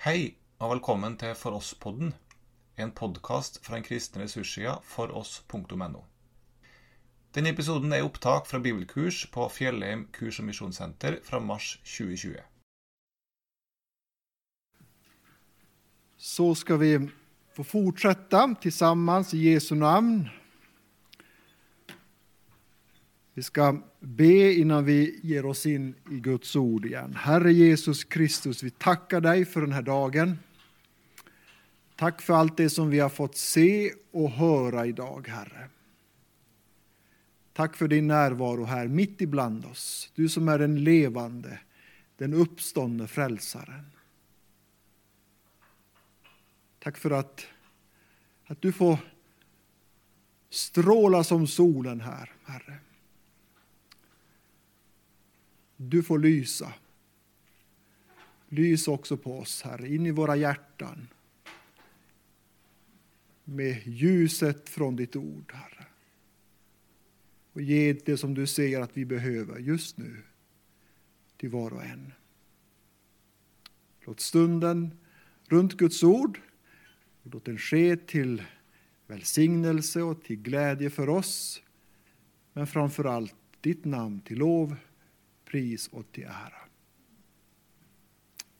Hei og velkommen til For oss-podden, en podkast fra den kristne ressurssida foross.no. Denne episoden er opptak fra bibelkurs på Fjellheim kurs- og misjonssenter fra mars 2020. Så ska vi få fortsätta tillsammans i Jesu namn. Vi ska be innan vi ger oss in i Guds ord igen. Herre Jesus Kristus, vi tackar dig för den här dagen. Tack för allt det som vi har fått se och höra idag, Herre. Tack för din närvaro här mitt ibland oss. Du som är den levande, den uppståndne frälsaren. Tack för att, att du får stråla som solen här, Herre. Du får lysa. Lys också på oss, Herre, in i våra hjärtan med ljuset från ditt ord, Herre. Och ge det som du ser att vi behöver just nu till var och en. Låt stunden runt Guds ord Låt den ske till välsignelse och till glädje för oss, men framför allt ditt namn till lov, pris och till ära.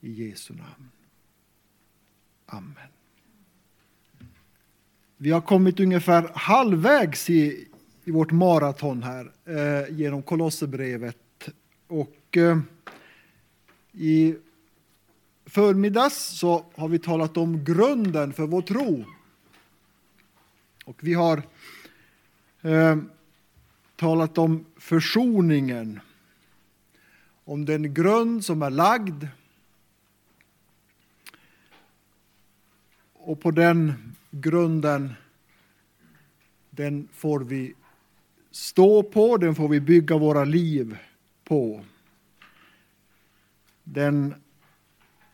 I Jesu namn. Amen. Vi har kommit ungefär halvvägs i, i vårt maraton här eh, genom Kolosserbrevet. Och eh, i förmiddags så har vi talat om grunden för vår tro. Och vi har eh, talat om försoningen, om den grund som är lagd. Och på den grunden, den får vi stå på, den får vi bygga våra liv på. Den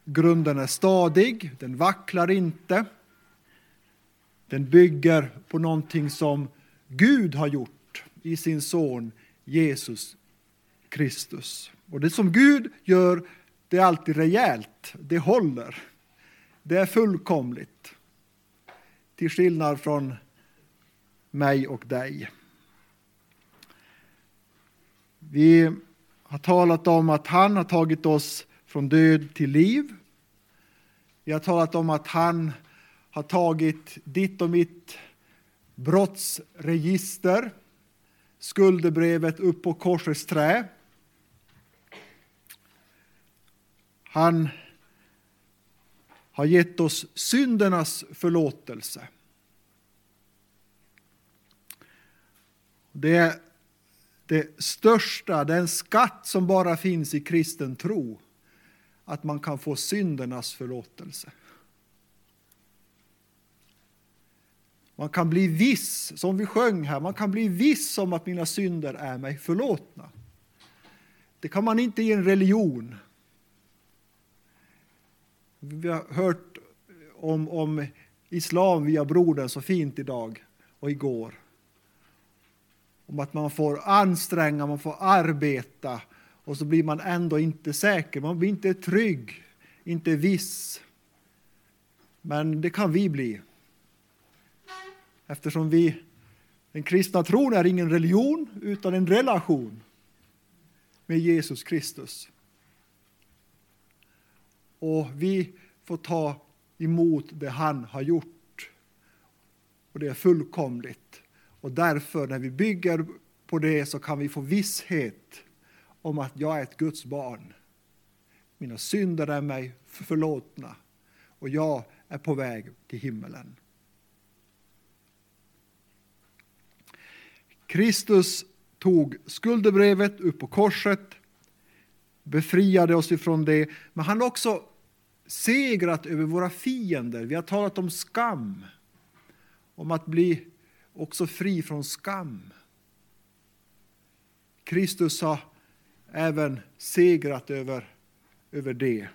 Grunden är stadig, den vacklar inte. Den bygger på någonting som Gud har gjort i sin son Jesus Kristus. Och det som Gud gör, det är alltid rejält, det håller. Det är fullkomligt. Till skillnad från mig och dig. Vi har talat om att han har tagit oss från död till liv. Vi har talat om att han har tagit ditt och mitt brottsregister, skuldebrevet upp på korsets trä. Han har gett oss syndernas förlåtelse. Det är det största, den skatt som bara finns i kristen tro att man kan få syndernas förlåtelse. Man kan bli viss, som vi sjöng här, man kan bli viss om att mina synder är mig förlåtna. Det kan man inte i en religion. Vi har hört om, om islam via brodern så fint idag och igår. Om att man får anstränga, man får arbeta och så blir man ändå inte säker, man blir inte trygg, inte viss. Men det kan vi bli. Eftersom vi, den kristna tron är ingen religion utan en relation med Jesus Kristus. Och vi får ta emot det han har gjort. Och det är fullkomligt. Och därför när vi bygger på det så kan vi få visshet om att jag är ett Guds barn. Mina synder är mig förlåtna och jag är på väg till himmelen. Kristus tog skuldebrevet upp på korset, befriade oss ifrån det, men han har också segrat över våra fiender. Vi har talat om skam, om att bli också fri från skam. Kristus har även segrat över, över det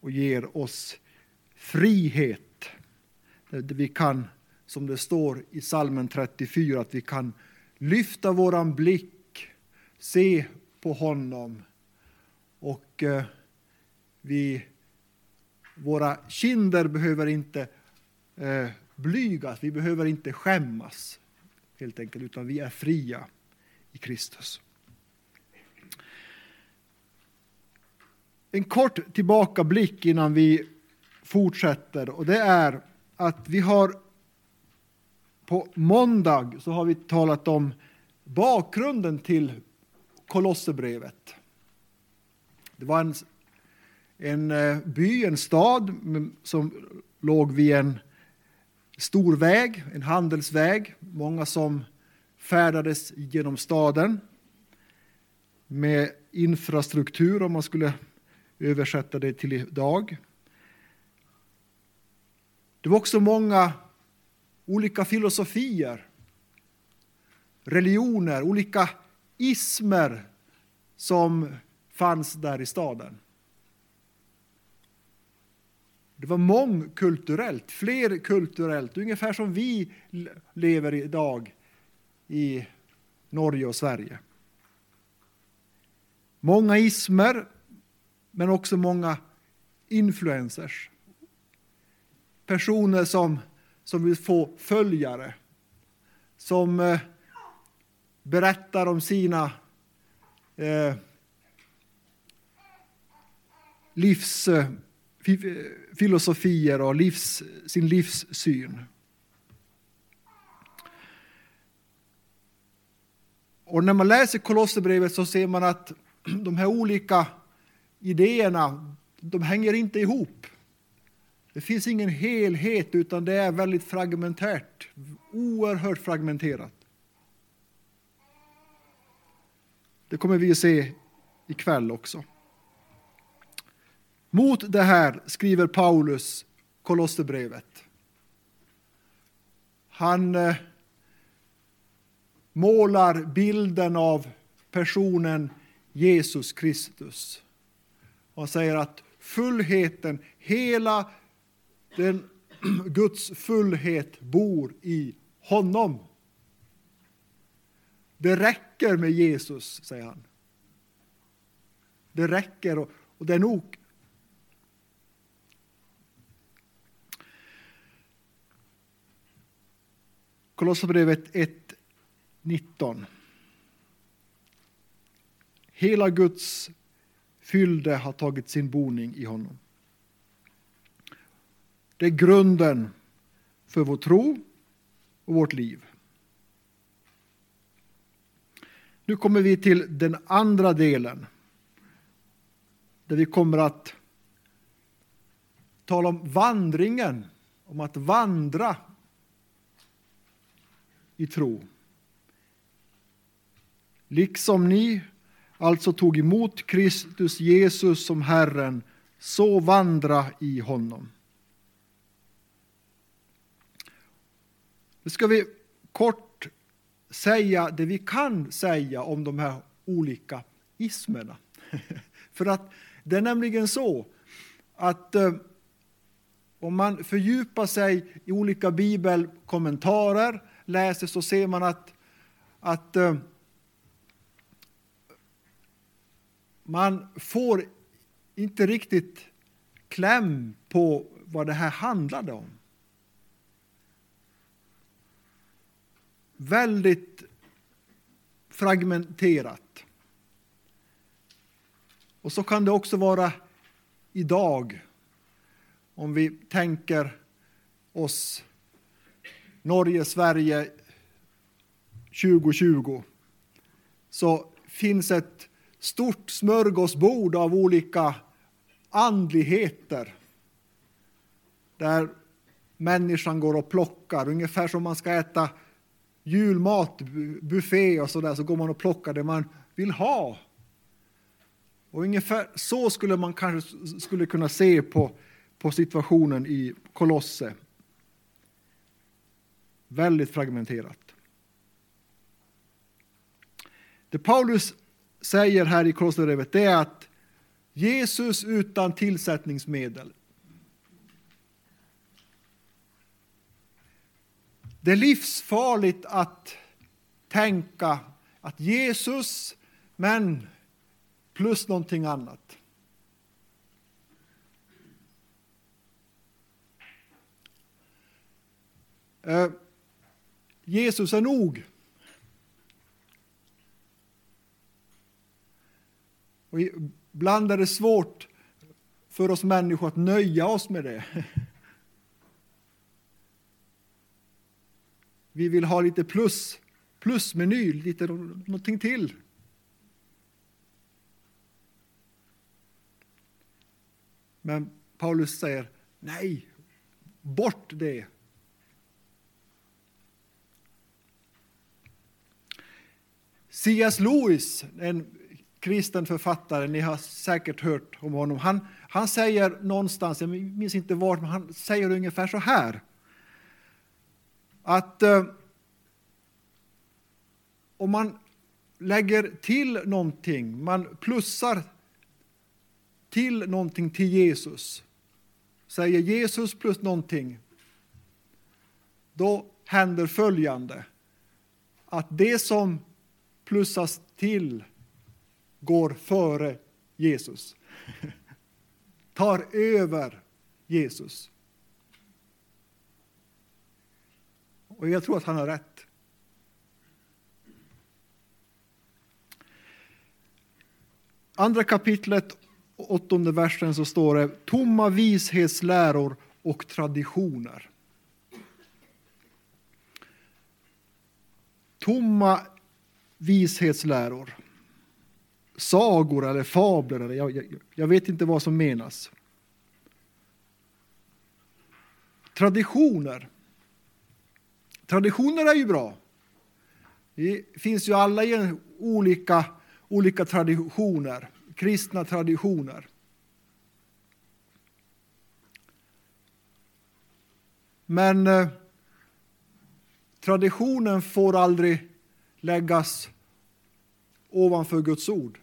och ger oss frihet. Vi kan, som det står i salmen 34, att vi kan lyfta våran blick, se på honom och eh, vi våra kinder behöver inte eh, blygas, vi behöver inte skämmas helt enkelt, utan vi är fria i Kristus. En kort tillbakablick innan vi fortsätter och det är att vi har på måndag så har vi talat om bakgrunden till Kolosserbrevet. Det var en, en eh, by, en stad som låg vid en stor väg, en handelsväg. Många som färdades genom staden med infrastruktur om man skulle översätta det till idag. Det var också många olika filosofier, religioner, olika ismer som fanns där i staden. Det var mångkulturellt, flerkulturellt, ungefär som vi lever idag i Norge och Sverige. Många ismer, men också många influencers. Personer som, som vill få följare, som eh, berättar om sina eh, livsfilosofier eh, eh, och livs, sin livssyn. Och när man läser Kolosserbrevet så ser man att de här olika idéerna, de hänger inte ihop. Det finns ingen helhet utan det är väldigt fragmentärt, oerhört fragmenterat. Det kommer vi att se ikväll också. Mot det här skriver Paulus Kolosserbrevet. Han eh, målar bilden av personen Jesus Kristus. Han säger att fullheten, hela den Guds fullhet bor i honom. Det räcker med Jesus, säger han. Det räcker och, och det är nog. Kolosserbrevet 1.19. Hela Guds fylde har tagit sin boning i honom. Det är grunden för vår tro och vårt liv. Nu kommer vi till den andra delen. Där vi kommer att tala om vandringen, om att vandra i tro. Liksom ni alltså tog emot Kristus Jesus som Herren, så vandra i honom. Nu ska vi kort säga det vi kan säga om de här olika ismerna. För att det är nämligen så att eh, om man fördjupar sig i olika bibelkommentarer, läser, så ser man att, att eh, man får inte riktigt kläm på vad det här handlade om. Väldigt fragmenterat. Och så kan det också vara idag. Om vi tänker oss Norge, Sverige 2020 så finns ett stort smörgåsbord av olika andligheter där människan går och plockar, ungefär som man ska äta julmat, buffé och sådär, så går man och plockar det man vill ha. Och ungefär så skulle man kanske skulle kunna se på, på situationen i Kolosse. Väldigt fragmenterat. Det Paulus säger här i Kolosserbrevet är att Jesus utan tillsättningsmedel. Det är livsfarligt att tänka att Jesus, men plus någonting annat. Uh, Jesus är nog. Och ibland är det svårt för oss människor att nöja oss med det. Vi vill ha lite plus, plusmeny, lite någonting till. Men Paulus säger nej, bort det. C.S. Lewis, en kristen författare, ni har säkert hört om honom. Han, han säger någonstans, jag minns inte var, men han säger ungefär så här. Att eh, om man lägger till någonting, man plussar till någonting till Jesus, säger Jesus plus någonting, då händer följande. Att det som plussas till går före Jesus. Tar över Jesus. Och jag tror att han har rätt. Andra kapitlet, åttonde versen, så står det tomma vishetsläror och traditioner. Tomma vishetsläror. Sagor eller fabler, eller jag, jag, jag vet inte vad som menas. Traditioner. Traditioner är ju bra. Det finns ju alla olika, olika traditioner, kristna traditioner. Men eh, traditionen får aldrig läggas ovanför Guds ord.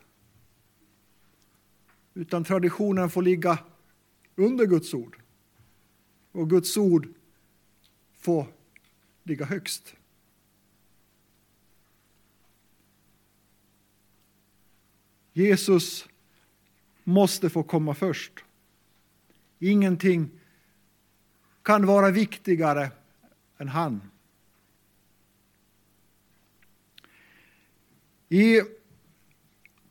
Utan traditionen får ligga under Guds ord. Och Guds ord får ligga högst. Jesus måste få komma först. Ingenting kan vara viktigare än han. I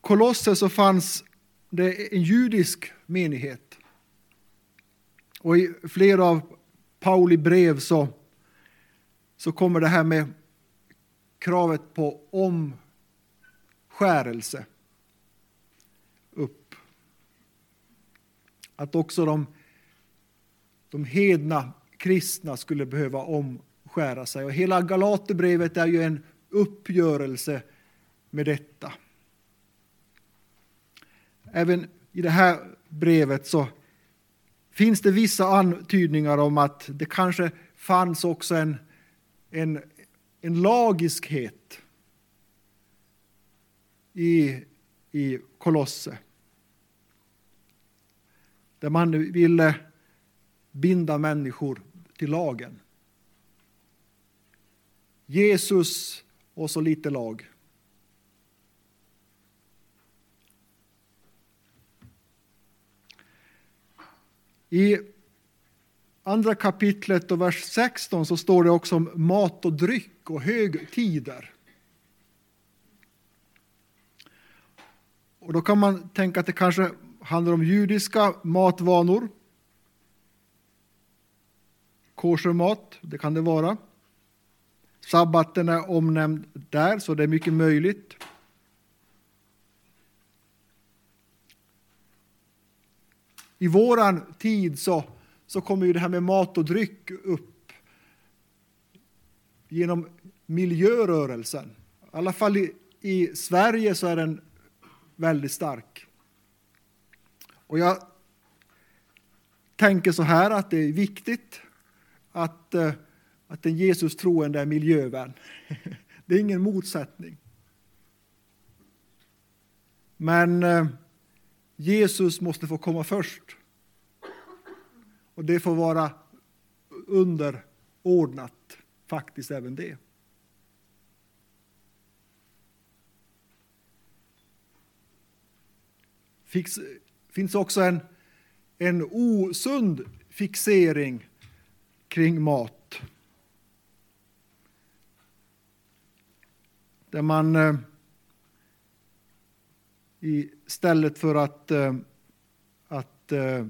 Kolosser så fanns det en judisk menighet. Och i flera av Pauli brev så så kommer det här med kravet på omskärelse upp. Att också de, de hedna kristna skulle behöva omskära sig. Och hela Galaterbrevet är ju en uppgörelse med detta. Även i det här brevet så finns det vissa antydningar om att det kanske fanns också en en, en lagiskhet i, i Kolosse. Där man ville binda människor till lagen. Jesus och så lite lag. I andra kapitlet och vers 16 så står det också om mat och dryck och högtider. Och då kan man tänka att det kanske handlar om judiska matvanor. Koshermat, det kan det vara. Sabbaten är omnämnd där, så det är mycket möjligt. I våran tid så så kommer ju det här med mat och dryck upp genom miljörörelsen. I alla fall i, i Sverige så är den väldigt stark. Och jag tänker så här att det är viktigt att, eh, att en Jesus troende är miljövän. Det är ingen motsättning. Men eh, Jesus måste få komma först. Och det får vara underordnat, faktiskt, även det. Det finns också en, en osund fixering kring mat. Där man eh, i istället för att, eh, att eh,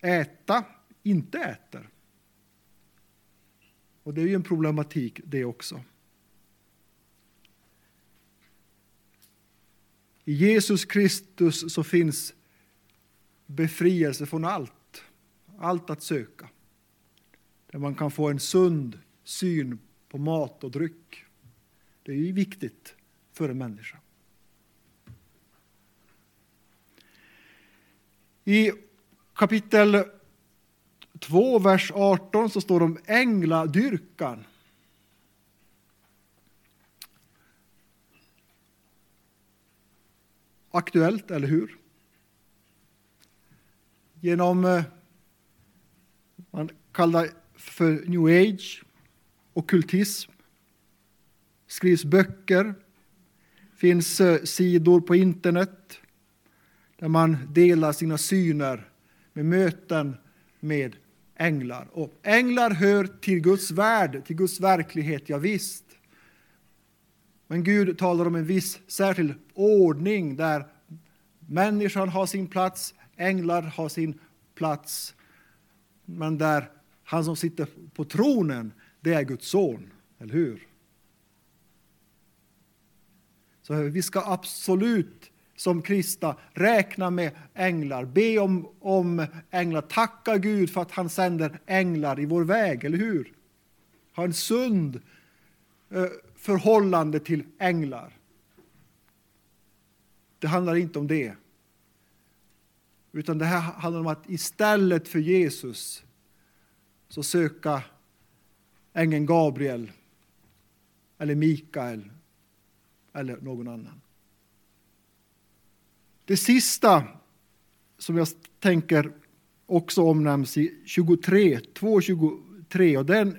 äta, inte äter. Och det är ju en problematik det också. I Jesus Kristus så finns befrielse från allt, allt att söka. Där man kan få en sund syn på mat och dryck. Det är ju viktigt för en människa. I kapitel 2, vers 18 så står det om ängladyrkan. Aktuellt, eller hur? Genom, eh, man kallar för new age, okultism, skrivs böcker, finns eh, sidor på internet där man delar sina syner med möten med änglar. Och änglar hör till Guds värld, till Guds verklighet, ja visst. Men Gud talar om en viss särskild ordning där människan har sin plats, änglar har sin plats, men där han som sitter på tronen, det är Guds son, eller hur? Så vi ska absolut som kristna räkna med änglar, be om, om änglar, tacka Gud för att han sänder änglar i vår väg, eller hur? Ha en sund eh, förhållande till änglar. Det handlar inte om det. Utan det här handlar om att istället för Jesus så söka ängeln Gabriel eller Mikael eller någon annan. Det sista som jag tänker också omnämns i 23, 2.23 och det är en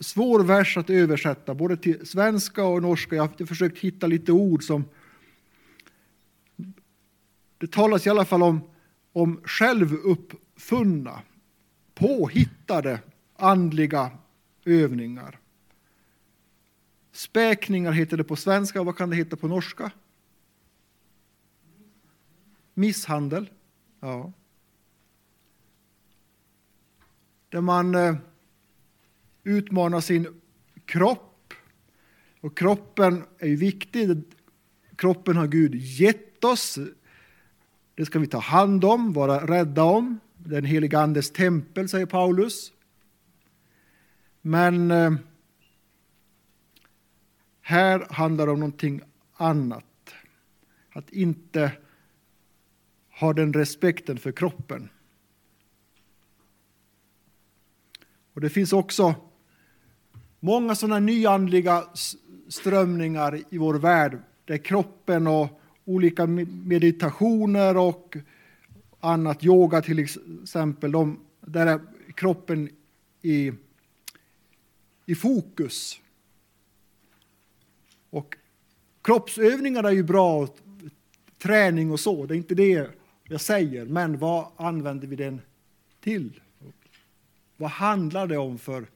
svår vers att översätta både till svenska och norska. Jag har försökt hitta lite ord som det talas i alla fall om, om självuppfunna, påhittade andliga övningar. Späkningar heter det på svenska, vad kan det heta på norska? Misshandel. Ja. Där man eh, utmanar sin kropp. Och kroppen är ju viktig. Kroppen har Gud gett oss. Det ska vi ta hand om, vara rädda om. Den heliga Andes tempel, säger Paulus. Men eh, här handlar det om någonting annat. Att inte har den respekten för kroppen. Och Det finns också många sådana nyandliga strömningar i vår värld där kroppen och olika meditationer och annat, yoga till exempel, de, där är kroppen i, i fokus. Och kroppsövningar är ju bra, träning och så, det är inte det jag säger, men vad använder vi den till? Vad handlar det om för,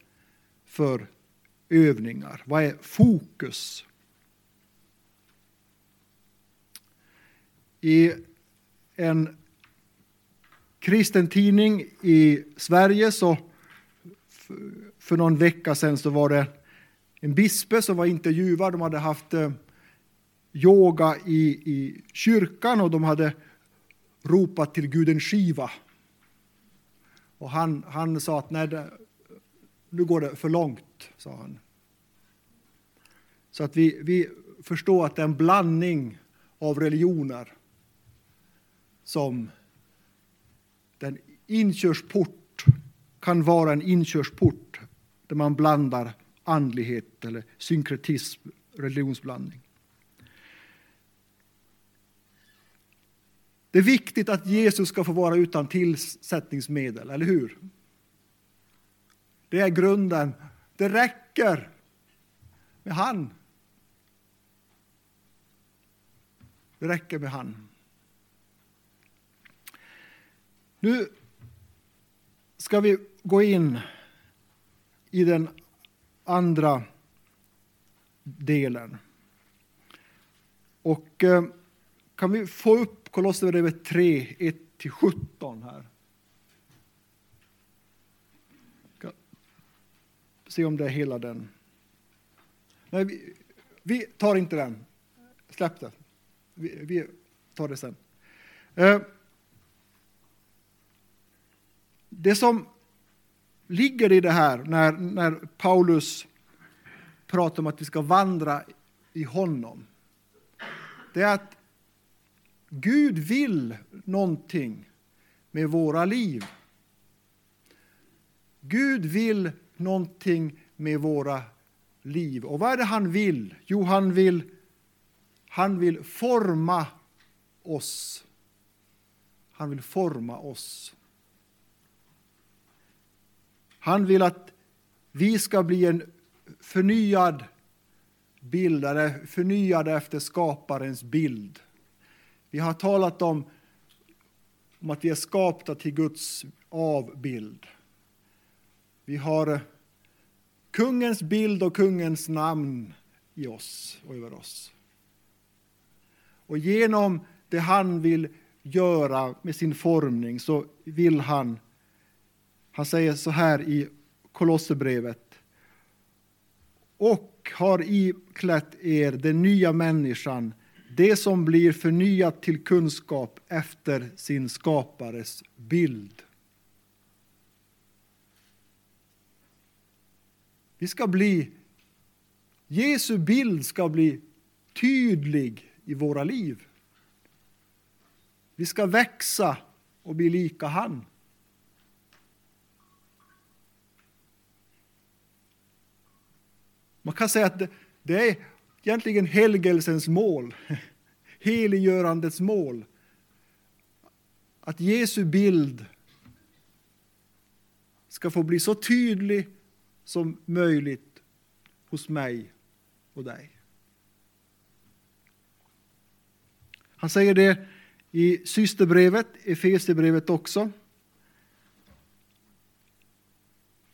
för övningar? Vad är fokus? I en kristen tidning i Sverige så för någon vecka sedan så var det en bispe som var intervjuad. De hade haft eh, yoga i, i kyrkan och de hade ropat till guden Shiva. Och han, han sa att nej, nu går det för långt, sa han. Så att vi, vi förstår att det är en blandning av religioner som den inkörsport kan vara en inkörsport där man blandar andlighet eller synkretism, religionsblandning. Det är viktigt att Jesus ska få vara utan tillsättningsmedel, eller hur? Det är grunden. Det räcker med han. Det räcker med han. Nu ska vi gå in i den andra delen. Och eh, kan vi få upp Kolosserbrevet 3, 1-17 här? Ska se om det är hela den. Nej, vi, vi tar inte den. Släpp det. Vi, vi tar det sen. Eh, det som ligger i det här när, när Paulus pratar om att vi ska vandra i honom, det är att Gud vill någonting med våra liv. Gud vill någonting med våra liv. Och vad är det han vill? Jo, han vill, han vill forma oss. Han vill forma oss. Han vill att vi ska bli en förnyad bildare, förnyade efter skaparens bild. Vi har talat om, om att vi är skapta till Guds avbild. Vi har kungens bild och kungens namn i oss och över oss. Och genom det han vill göra med sin formning så vill han, han säger så här i Kolosserbrevet, och har iklätt er den nya människan, det som blir förnyat till kunskap efter sin skapares bild. Vi ska bli, Jesu bild ska bli tydlig i våra liv. Vi ska växa och bli lika han. Man kan säga att det, det är egentligen helgelsens mål, heliggörandets mål. Att Jesu bild ska få bli så tydlig som möjligt hos mig och dig. Han säger det i systerbrevet, Efesierbrevet också.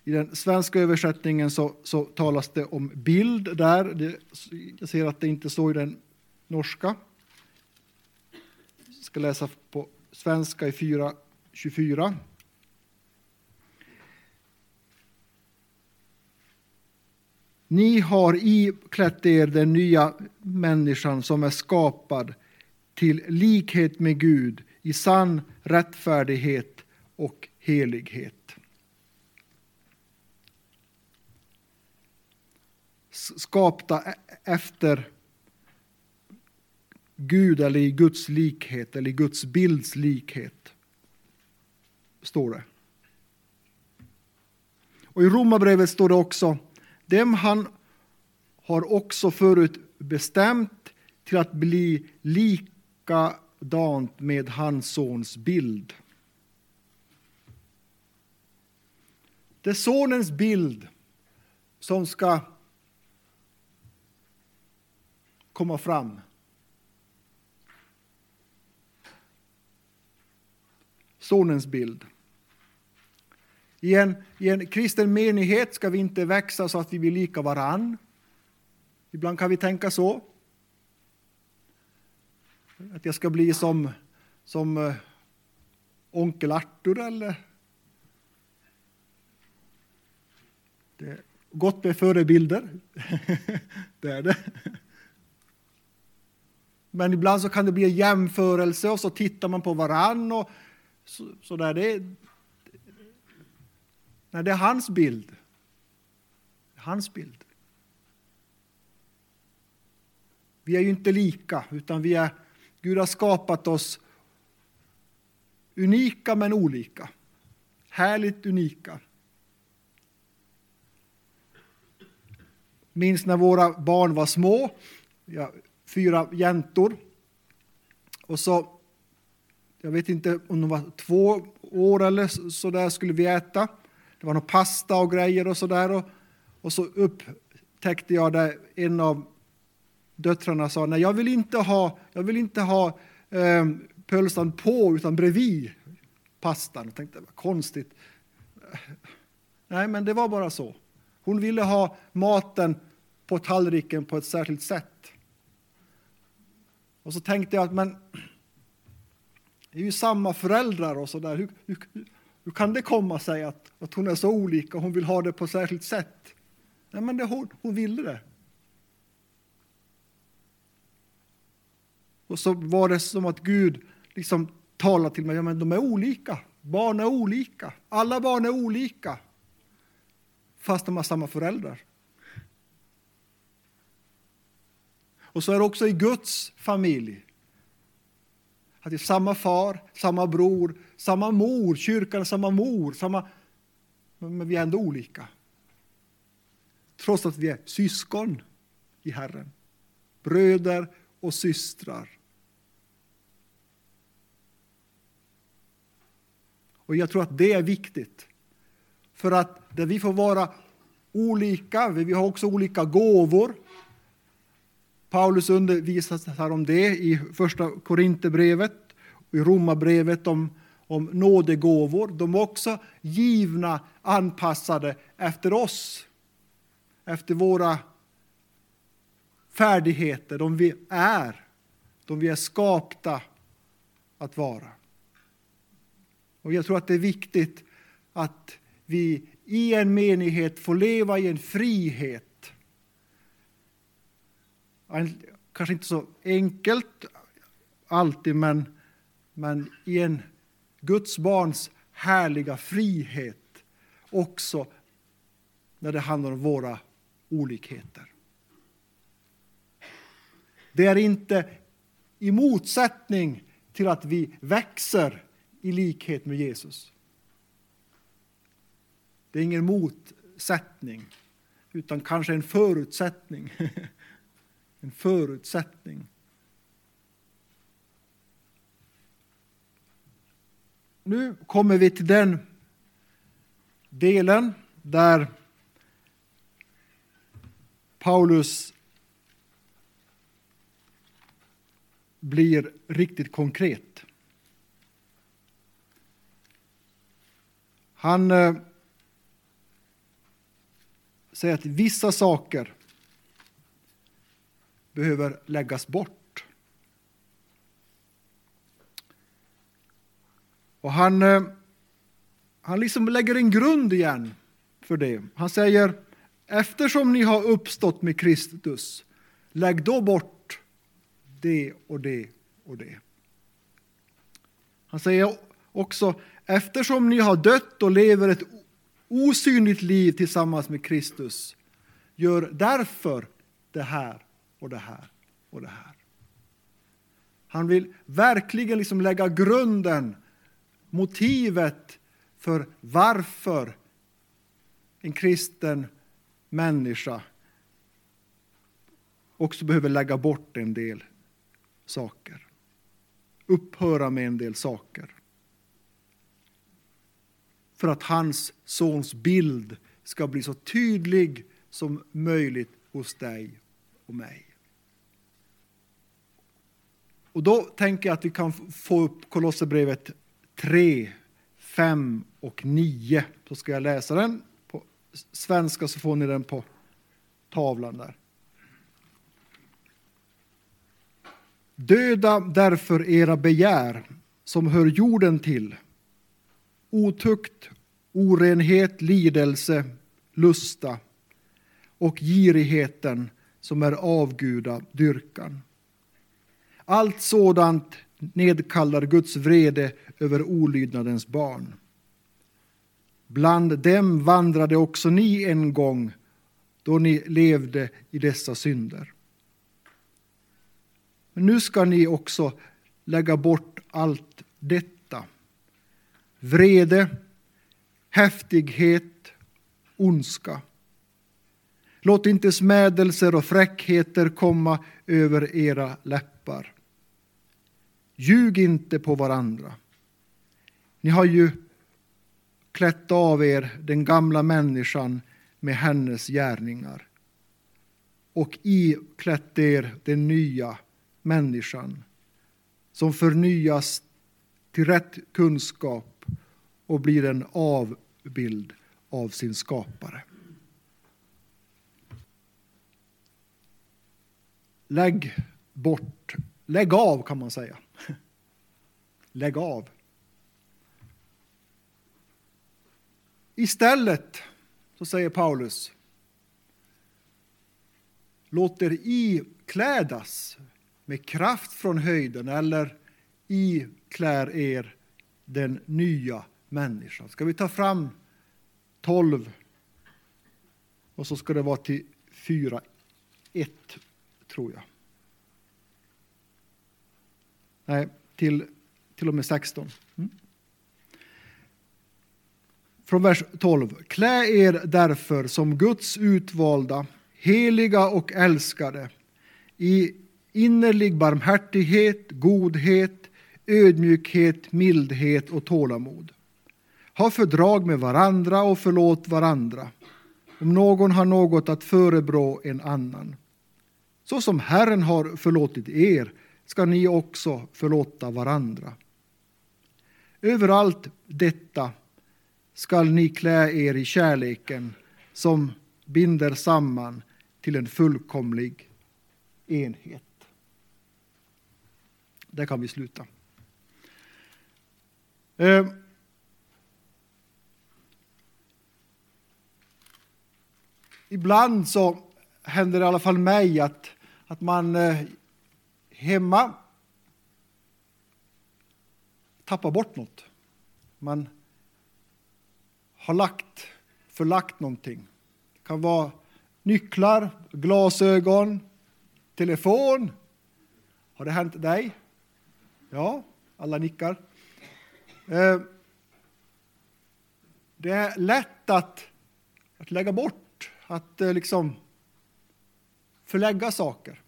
I den svenska översättningen så, så talas det om bild där. Det, jag ser att det inte står i den norska. Jag ska läsa på svenska i 4.24. Ni har iklätt er den nya människan som är skapad till likhet med Gud i sann rättfärdighet och helighet. Skapta e- efter Gud eller i Guds likhet eller i Guds bilds likhet, står det. Och i Romarbrevet står det också dem han har också förut bestämt till att bli likadant med hans sons bild. Det är sonens bild som ska komma fram. Sonens bild. I en, I en kristen menighet ska vi inte växa så att vi blir lika varann. Ibland kan vi tänka så. Att jag ska bli som, som eh, onkel Artur eller... Det är gott med förebilder. det är det. Men ibland så kan det bli en jämförelse och så tittar man på varann och så, så där. Det, Nej, det är hans bild. Hans bild. Vi är ju inte lika, utan vi är, Gud har skapat oss unika men olika. Härligt unika. Minns när våra barn var små, Jag fyra jäntor. Och så, jag vet inte om de var två år eller så där skulle vi äta. Det var någon pasta och grejer och sådär. Och, och så upptäckte jag där en av döttrarna sa, nej jag vill inte ha, jag vill inte ha eh, pölsan på utan bredvid pastan. Jag tänkte, vad konstigt. Nej, men det var bara så. Hon ville ha maten på tallriken på ett särskilt sätt. Och så tänkte jag att men det är ju samma föräldrar och så där. Hur, hur, hur kan det komma sig att, att hon är så olika och hon vill ha det på ett särskilt sätt? Nej, men det, hon, hon ville det. Och så var det som att Gud liksom talade till mig, ja men de är olika. Barn är olika. Alla barn är olika. Fast de har samma föräldrar. Och så är det också i Guds familj. Att det är samma far, samma bror, samma mor, kyrkan är samma mor, samma... men vi är ändå olika. Trots att vi är syskon i Herren. Bröder och systrar. Och jag tror att det är viktigt. För att där vi får vara olika, vi har också olika gåvor. Paulus undervisar om det i första Korinthierbrevet och i Romarbrevet om, om nådegåvor. De är också givna, anpassade efter oss, efter våra färdigheter, de vi är, de vi är skapta att vara. Och jag tror att det är viktigt att vi i en menighet får leva i en frihet. Kanske inte så enkelt alltid, men, men i en Guds barns härliga frihet också när det handlar om våra olikheter. Det är inte i motsättning till att vi växer i likhet med Jesus. Det är ingen motsättning, utan kanske en förutsättning. en förutsättning. Nu kommer vi till den delen där Paulus blir riktigt konkret. Han eh, säger att vissa saker behöver läggas bort. Och han, eh, han liksom lägger en grund igen för det. Han säger eftersom ni har uppstått med Kristus, lägg då bort det och det och det. Han säger också Eftersom ni har dött och lever ett osynligt liv tillsammans med Kristus, gör därför det här och det här och det här. Han vill verkligen liksom lägga grunden, motivet för varför en kristen människa också behöver lägga bort en del saker. Upphöra med en del saker för att hans sons bild ska bli så tydlig som möjligt hos dig och mig. Och då tänker jag att vi kan få upp Kolosserbrevet 3, 5 och 9. Så ska jag läsa den på svenska så får ni den på tavlan där. Döda därför era begär som hör jorden till otukt, orenhet, lidelse, lusta och girigheten som är avguda dyrkan. Allt sådant nedkallar Guds vrede över olydnadens barn. Bland dem vandrade också ni en gång då ni levde i dessa synder. Men nu ska ni också lägga bort allt detta vrede, häftighet, ondska. Låt inte smädelser och fräckheter komma över era läppar. Ljug inte på varandra. Ni har ju klätt av er den gamla människan med hennes gärningar och iklätt er den nya människan som förnyas till rätt kunskap och blir en avbild av sin skapare. lägg bort, lägg av kan man säga. Lägg av. Istället så säger Paulus låt er iklädas med kraft från höjden eller iklär er den nya människan. Ska vi ta fram 12 och så ska det vara till 4, 1 tror jag. Nej, till, till och med 16. Mm. Från vers 12. Klä er därför som Guds utvalda, heliga och älskade i innerlig barmhärtighet, godhet, ödmjukhet, mildhet och tålamod. Ha fördrag med varandra och förlåt varandra om någon har något att förebrå en annan. Så som Herren har förlåtit er ska ni också förlåta varandra. Överallt detta skall ni klä er i kärleken som binder samman till en fullkomlig enhet. Där kan vi sluta. Eh. Ibland så händer det i alla fall mig att, att man eh, hemma tappar bort något. Man har lagt, förlagt någonting. Det kan vara nycklar, glasögon, telefon. Har det hänt dig? Ja, alla nickar. Eh, det är lätt att, att lägga bort, att eh, liksom förlägga saker.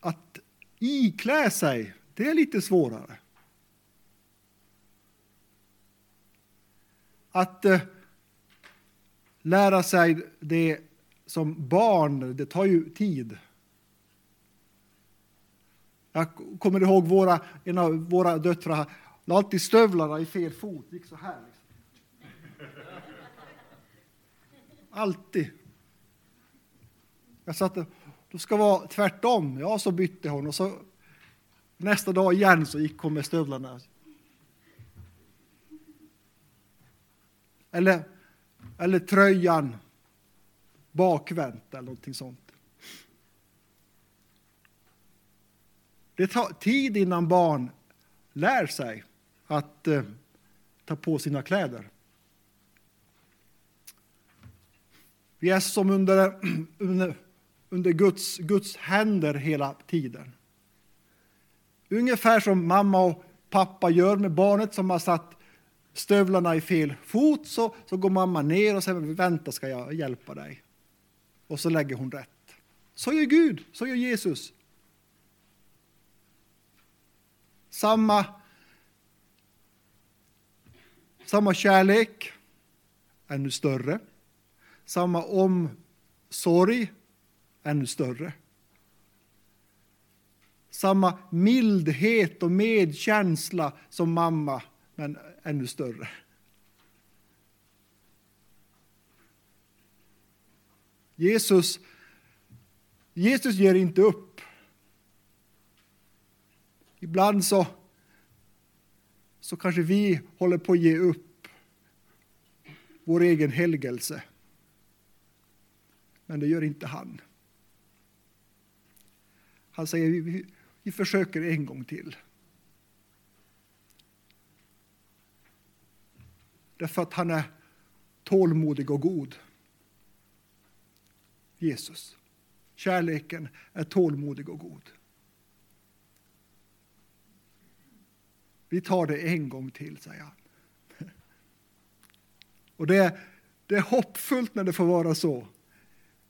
Att iklä sig, det är lite svårare. Att eh, lära sig det som barn, det tar ju tid. Jag kommer ihåg våra, en av våra döttrar la alltid stövlarna i fel fot, gick så här. Liksom. Alltid. Jag satte, det ska vara tvärtom. Ja, så bytte hon och så nästa dag igen så gick hon med stövlarna. Eller, eller tröjan bakvänt eller någonting sånt. Det tar tid innan barn lär sig att eh, ta på sina kläder. Vi är som under, under, under Guds, Guds händer hela tiden. Ungefär som mamma och pappa gör med barnet som har satt stövlarna i fel fot så, så går mamma ner och säger vänta ska jag hjälpa dig. Och så lägger hon rätt. Så gör Gud, så gör Jesus. Samma, samma kärlek, ännu större. Samma omsorg, ännu större. Samma mildhet och medkänsla som mamma, men ännu större. Jesus, Jesus ger inte upp. Ibland så, så kanske vi håller på att ge upp vår egen helgelse. Men det gör inte han. Han säger vi, vi försöker en gång till. Därför att han är tålmodig och god. Jesus. Kärleken är tålmodig och god. Vi tar det en gång till, säger han. Och det, det är hoppfullt när det får vara så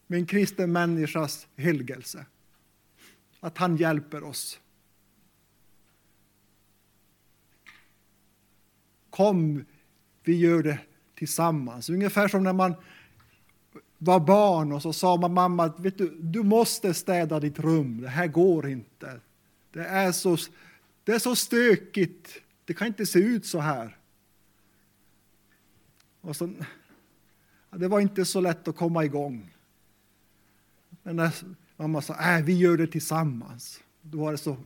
med en kristen människas helgelse. Att han hjälper oss. Kom, vi gör det tillsammans. Ungefär som när man var barn och så sa man mamma vet du, du måste städa ditt rum, det här går inte. Det är, så, det är så stökigt, det kan inte se ut så här. Och så, det var inte så lätt att komma igång. när mamma sa äh, vi gör det tillsammans. Då var det så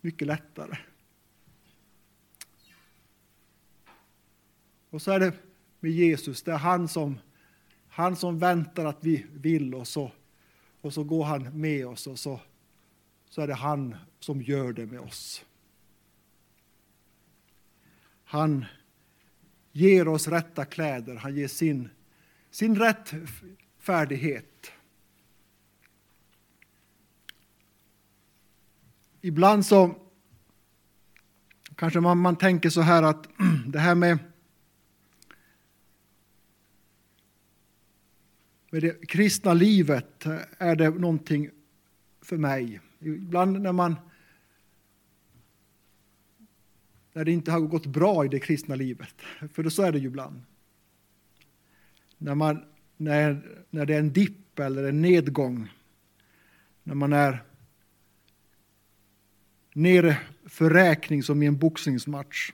mycket lättare. Och så är det med Jesus, det är han som, han som väntar att vi vill och så, och så går han med oss och så, så är det han som gör det med oss. Han ger oss rätta kläder, han ger sin, sin rättfärdighet. Ibland så kanske man, man tänker så här att det här med, med det kristna livet, är det någonting för mig? Ibland när man när det inte har gått bra i det kristna livet. För så är det ju ibland. När, man, när, när det är en dipp eller en nedgång. När man är ner för räkning som i en boxningsmatch.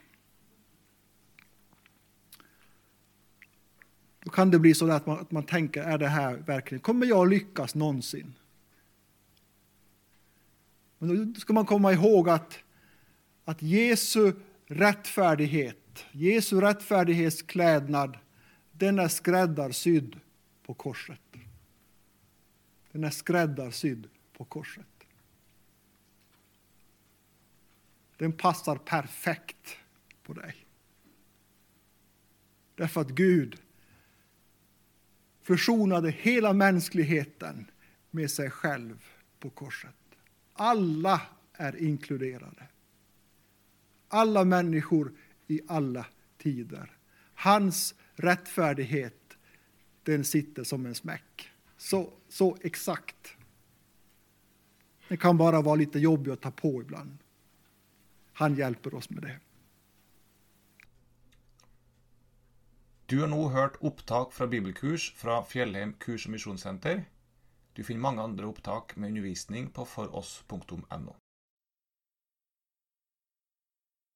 Då kan det bli så att man, att man tänker, är det här verkligen, kommer jag lyckas någonsin? Men då ska man komma ihåg att, att Jesu rättfärdighet, Jesu rättfärdighetsklädnad, den är skräddarsydd på korset. Den är skräddarsydd på korset. Den passar perfekt på dig. Därför att Gud försonade hela mänskligheten med sig själv på korset. Alla är inkluderade alla människor i alla tider. Hans rättfärdighet, den sitter som en smäck. Så, så exakt. Det kan bara vara lite jobbigt att ta på ibland. Han hjälper oss med det. Du har nu hört upptag från bibelkurs från Fjellheim kurs och missionssenter. Du finner många andra upptag med undervisning på foross.no.